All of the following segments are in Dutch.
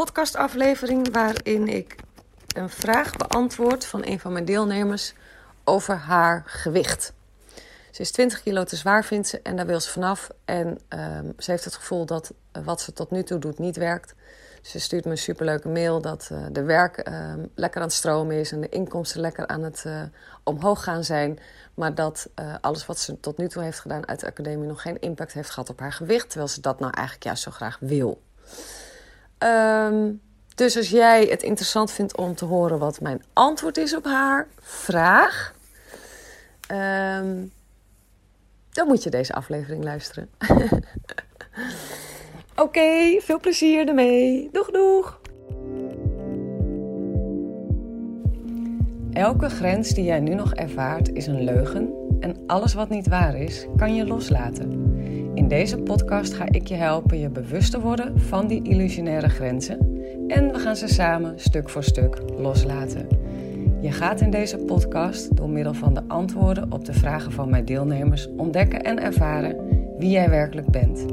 podcastaflevering waarin ik een vraag beantwoord van een van mijn deelnemers over haar gewicht. Ze is 20 kilo te zwaar, vindt ze, en daar wil ze vanaf. En um, ze heeft het gevoel dat wat ze tot nu toe doet niet werkt. Ze stuurt me een superleuke mail dat uh, de werk uh, lekker aan het stromen is en de inkomsten lekker aan het uh, omhoog gaan zijn. Maar dat alles wat ze tot nu toe heeft gedaan uit de academie nog geen impact heeft gehad op haar gewicht. Terwijl ze dat nou eigenlijk juist zo graag wil. Um, dus als jij het interessant vindt om te horen wat mijn antwoord is op haar vraag, um, dan moet je deze aflevering luisteren. Oké, veel plezier ermee. Doeg, doeg! Elke grens die jij nu nog ervaart is een leugen en alles wat niet waar is, kan je loslaten. In deze podcast ga ik je helpen je bewust te worden van die illusionaire grenzen en we gaan ze samen stuk voor stuk loslaten. Je gaat in deze podcast door middel van de antwoorden op de vragen van mijn deelnemers ontdekken en ervaren wie jij werkelijk bent.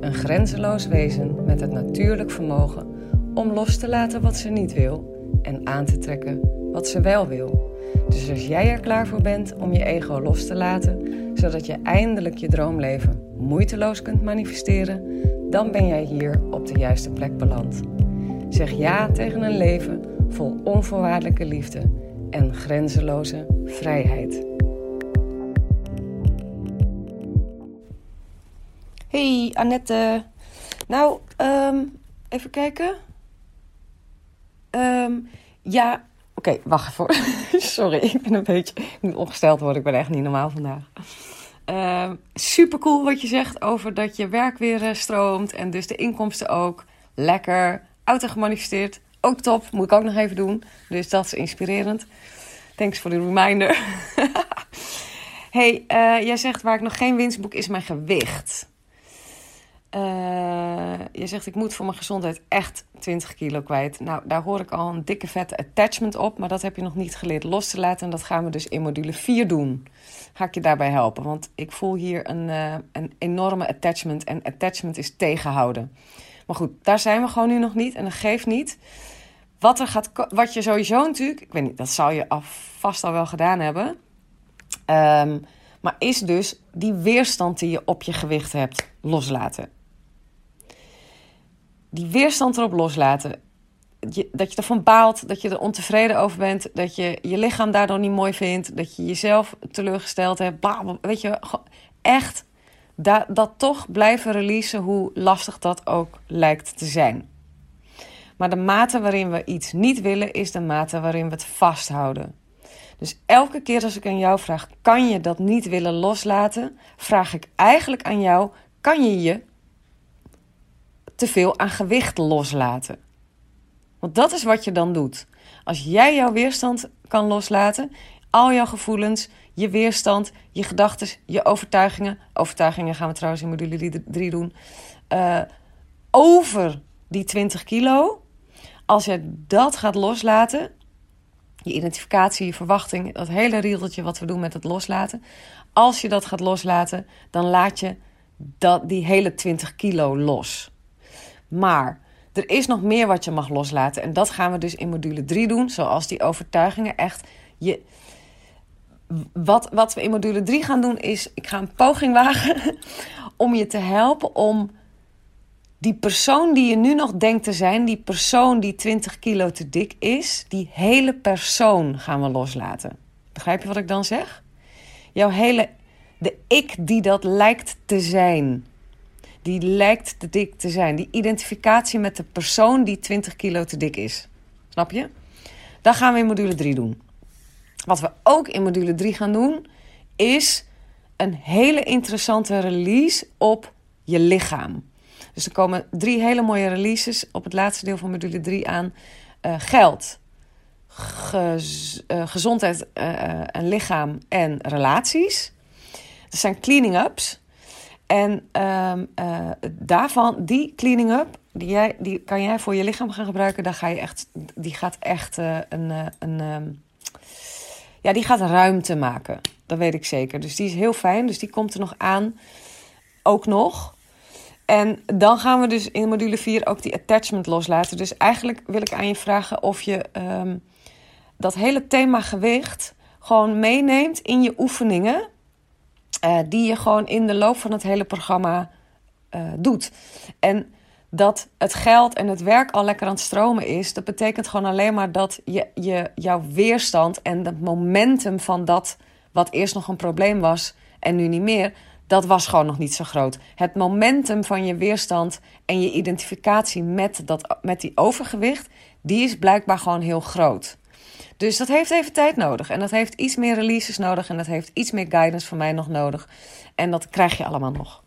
Een grenzeloos wezen met het natuurlijk vermogen om los te laten wat ze niet wil en aan te trekken wat ze wel wil. Dus als jij er klaar voor bent om je ego los te laten, zodat je eindelijk je droomleven moeiteloos kunt manifesteren, dan ben jij hier op de juiste plek beland. Zeg ja tegen een leven vol onvoorwaardelijke liefde en grenzeloze vrijheid. Hey Annette. Nou, um, even kijken. Um, ja, oké, wacht even. Sorry, ik ben een beetje ik moet ongesteld worden. Ik ben echt niet normaal vandaag. Uh, super cool wat je zegt over dat je werk weer uh, stroomt en dus de inkomsten ook. Lekker, auto gemanifesteerd. Ook top, moet ik ook nog even doen. Dus dat is inspirerend. Thanks voor de reminder. hey, uh, jij zegt waar ik nog geen winst boek is mijn gewicht. Uh, je zegt ik moet voor mijn gezondheid echt 20 kilo kwijt. Nou, daar hoor ik al een dikke vette attachment op. Maar dat heb je nog niet geleerd los te laten. En dat gaan we dus in module 4 doen. Ga ik je daarbij helpen. Want ik voel hier een, uh, een enorme attachment. En attachment is tegenhouden. Maar goed, daar zijn we gewoon nu nog niet. En dat geeft niet. Wat, er gaat, wat je sowieso natuurlijk... Ik weet niet, dat zal je al vast al wel gedaan hebben. Um, maar is dus die weerstand die je op je gewicht hebt loslaten die weerstand erop loslaten. dat je ervan baalt, dat je er ontevreden over bent, dat je je lichaam daardoor niet mooi vindt, dat je jezelf teleurgesteld hebt. Weet je, echt dat, dat toch blijven releasen, hoe lastig dat ook lijkt te zijn. Maar de mate waarin we iets niet willen, is de mate waarin we het vasthouden. Dus elke keer als ik aan jou vraag: kan je dat niet willen loslaten? Vraag ik eigenlijk aan jou: kan je je te veel aan gewicht loslaten. Want dat is wat je dan doet. Als jij jouw weerstand kan loslaten, al jouw gevoelens, je weerstand, je gedachten, je overtuigingen. Overtuigingen gaan we trouwens in module 3 doen. Uh, over die 20 kilo. Als je dat gaat loslaten, je identificatie, je verwachting, dat hele riedeltje wat we doen met het loslaten. Als je dat gaat loslaten, dan laat je dat, die hele 20 kilo los. Maar er is nog meer wat je mag loslaten. En dat gaan we dus in module 3 doen. Zoals die overtuigingen echt. Je, wat, wat we in module 3 gaan doen is. Ik ga een poging wagen om je te helpen om die persoon die je nu nog denkt te zijn, die persoon die 20 kilo te dik is, die hele persoon gaan we loslaten. Begrijp je wat ik dan zeg? Jouw hele, de ik die dat lijkt te zijn, die lijkt te dik te zijn, die identificatie met de persoon die 20 kilo te dik is. Snap je? Dat gaan we in module 3 doen. Wat we ook in module 3 gaan doen, is een hele interessante release op je lichaam. Dus er komen drie hele mooie releases op het laatste deel van module 3 aan. Uh, geld, uh, gezondheid uh, en lichaam en relaties. Dat zijn cleaning ups. En um, daarvan, die cleaning up, die, jij, die kan jij voor je lichaam gaan gebruiken. Daar ga je echt, die gaat echt een, een um, ja, die gaat ruimte maken. Dat weet ik zeker. Dus die is heel fijn. Dus die komt er nog aan. Ook nog. En dan gaan we dus in module 4 ook die attachment loslaten. Dus eigenlijk wil ik aan je vragen of je um, dat hele thema gewicht gewoon meeneemt in je oefeningen. Uh, die je gewoon in de loop van het hele programma uh, doet. En dat het geld en het werk al lekker aan het stromen is, dat betekent gewoon alleen maar dat je, je, jouw weerstand en het momentum van dat wat eerst nog een probleem was en nu niet meer, dat was gewoon nog niet zo groot. Het momentum van je weerstand en je identificatie met, dat, met die overgewicht, die is blijkbaar gewoon heel groot. Dus dat heeft even tijd nodig. En dat heeft iets meer releases nodig. En dat heeft iets meer guidance van mij nog nodig. En dat krijg je allemaal nog.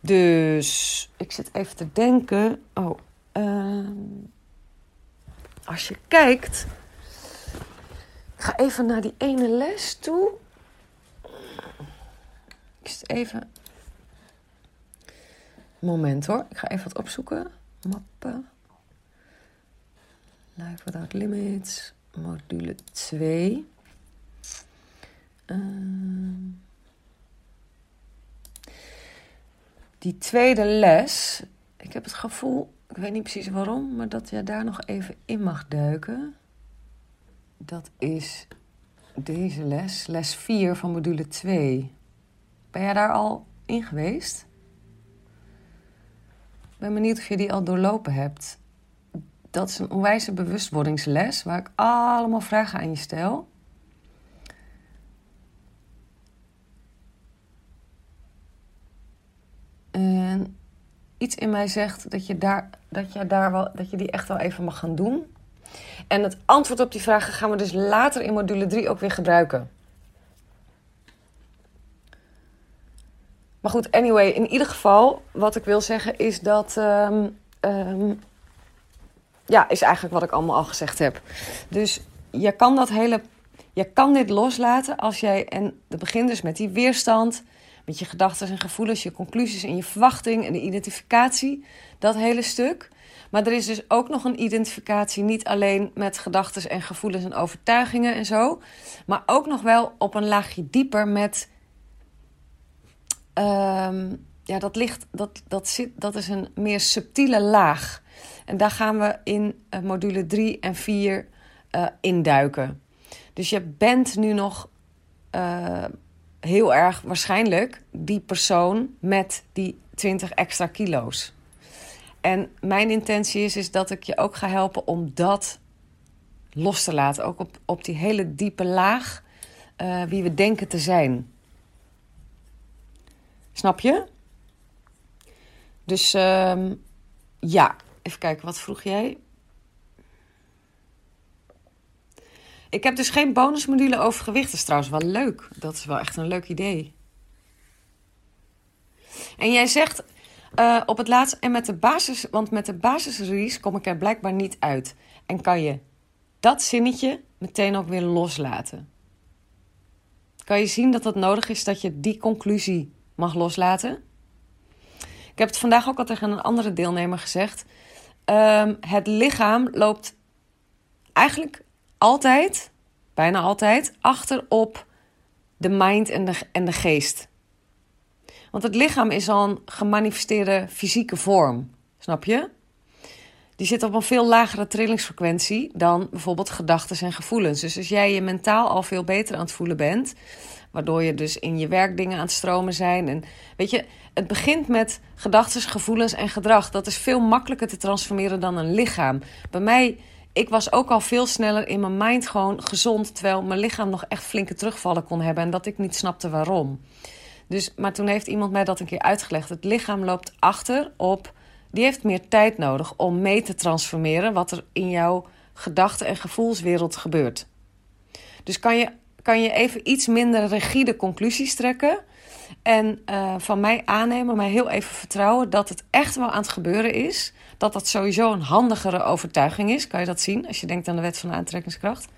Dus ik zit even te denken. Oh, uh, als je kijkt. Ik ga even naar die ene les toe. Ik zit even. Moment hoor. Ik ga even wat opzoeken. Mappen. Life Without Limits. Module 2. Uh, die tweede les, ik heb het gevoel, ik weet niet precies waarom, maar dat je daar nog even in mag duiken. Dat is deze les, les 4 van module 2. Ben jij daar al in geweest? Ik ben benieuwd of je die al doorlopen hebt. Dat is een onwijze bewustwordingsles waar ik allemaal vragen aan je stel. En iets in mij zegt dat je, daar, dat, je daar wel, dat je die echt wel even mag gaan doen. En het antwoord op die vragen gaan we dus later in module 3 ook weer gebruiken. Maar goed, anyway, in ieder geval, wat ik wil zeggen is dat. Um, um, ja, is eigenlijk wat ik allemaal al gezegd heb. Dus je kan dat hele. Je kan dit loslaten als jij. En dat begint dus met die weerstand met je gedachten en gevoelens, je conclusies en je verwachting en de identificatie. Dat hele stuk. Maar er is dus ook nog een identificatie, niet alleen met gedachten en gevoelens en overtuigingen en zo, maar ook nog wel op een laagje dieper met. Um, ja, dat ligt, dat, dat, zit, dat is een meer subtiele laag. En daar gaan we in uh, module 3 en 4 uh, induiken. Dus je bent nu nog uh, heel erg waarschijnlijk die persoon met die 20 extra kilo's. En mijn intentie is, is dat ik je ook ga helpen om dat los te laten. Ook op, op die hele diepe laag wie we denken te zijn. Snap je? Dus uh, ja, even kijken, wat vroeg jij? Ik heb dus geen bonusmodule over gewicht. Dat is trouwens wel leuk. Dat is wel echt een leuk idee. En jij zegt uh, op het laatst, en met de basis, want met de basisrelease kom ik er blijkbaar niet uit. En kan je dat zinnetje meteen ook weer loslaten. Kan je zien dat het nodig is dat je die conclusie mag loslaten? Ik heb het vandaag ook al tegen een andere deelnemer gezegd. Um, het lichaam loopt eigenlijk altijd, bijna altijd, achter op de mind en de, en de geest. Want het lichaam is al een gemanifesteerde fysieke vorm, snap je? Die zit op een veel lagere trillingsfrequentie dan bijvoorbeeld gedachten en gevoelens. Dus als jij je mentaal al veel beter aan het voelen bent, Waardoor je dus in je werk dingen aan het stromen zijn. En weet je, het begint met gedachten, gevoelens en gedrag. Dat is veel makkelijker te transformeren dan een lichaam. Bij mij, ik was ook al veel sneller in mijn mind gewoon gezond. Terwijl mijn lichaam nog echt flinke terugvallen kon hebben. En dat ik niet snapte waarom. Dus, maar toen heeft iemand mij dat een keer uitgelegd. Het lichaam loopt achter op. Die heeft meer tijd nodig om mee te transformeren wat er in jouw gedachten- en gevoelswereld gebeurt. Dus kan je, kan je even iets minder rigide conclusies trekken. En uh, van mij aannemen, mij heel even vertrouwen dat het echt wel aan het gebeuren is. Dat dat sowieso een handigere overtuiging is. Kan je dat zien als je denkt aan de wet van de aantrekkingskracht.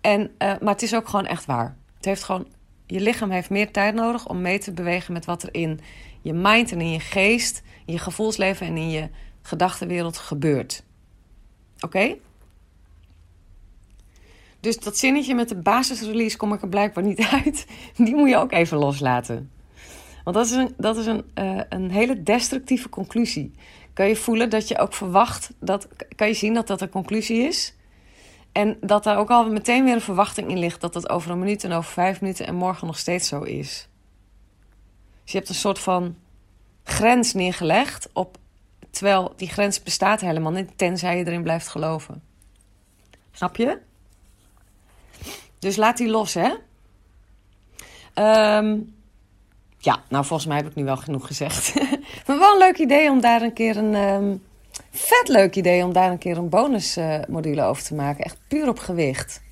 En, uh, maar het is ook gewoon echt waar. Het heeft gewoon, je lichaam heeft meer tijd nodig om mee te bewegen met wat er in je mind en in je geest, in je gevoelsleven en in je gedachtenwereld gebeurt. Oké? Dus dat zinnetje met de basisrelease kom ik er blijkbaar niet uit. Die moet je ook even loslaten. Want dat is een, dat is een, uh, een hele destructieve conclusie. Kan je voelen dat je ook verwacht, dat, kan je zien dat dat een conclusie is? En dat daar ook al meteen weer een verwachting in ligt dat dat over een minuut en over vijf minuten en morgen nog steeds zo is. Dus je hebt een soort van grens neergelegd, op, terwijl die grens bestaat helemaal niet, tenzij je erin blijft geloven. Snap je? Dus laat die los, hè? Um, ja, nou volgens mij heb ik nu wel genoeg gezegd. maar wel een leuk idee om daar een keer een... Um, vet leuk idee om daar een keer een bonusmodule uh, over te maken. Echt puur op gewicht.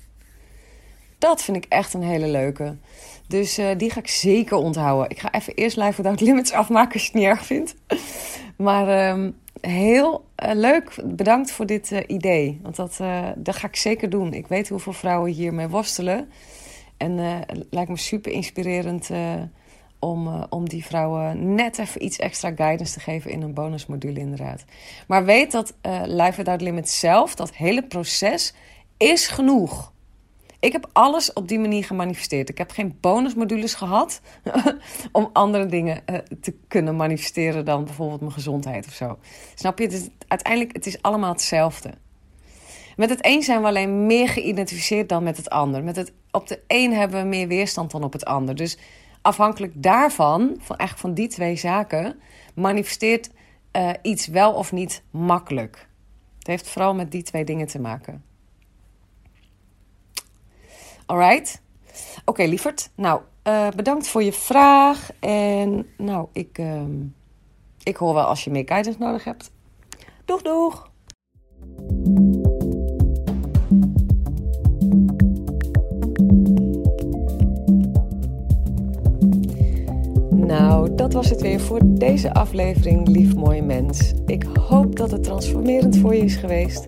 Dat vind ik echt een hele leuke. Dus uh, die ga ik zeker onthouden. Ik ga even eerst Live Without Limits afmaken als je het niet erg vindt. Maar um, heel uh, leuk. Bedankt voor dit uh, idee. Want dat, dat ga ik zeker doen. Ik weet hoeveel vrouwen hiermee worstelen. En het lijkt me super inspirerend om, om die vrouwen net even iets extra guidance te geven in een bonusmodule inderdaad. Maar weet dat Live Without Limits zelf, dat hele proces, is genoeg. Ik heb alles op die manier gemanifesteerd. Ik heb geen bonusmodules gehad om andere dingen uh, te kunnen manifesteren dan bijvoorbeeld mijn gezondheid of zo. Snap je? Het uiteindelijk het is allemaal hetzelfde. Met het een zijn we alleen meer geïdentificeerd dan met het ander. Met het, op de een hebben we meer weerstand dan op het ander. Dus afhankelijk daarvan, van eigenlijk van die twee zaken, manifesteert uh, iets wel of niet makkelijk. Het heeft vooral met die twee dingen te maken. Alright? Oké, okay, lieverd. Nou, uh, bedankt voor je vraag. En nou, ik, uh, ik hoor wel als je meer guidance nodig hebt. Doeg, doeg! Nou, dat was het weer voor deze aflevering, lief mooie mens. Ik hoop dat het transformerend voor je is geweest.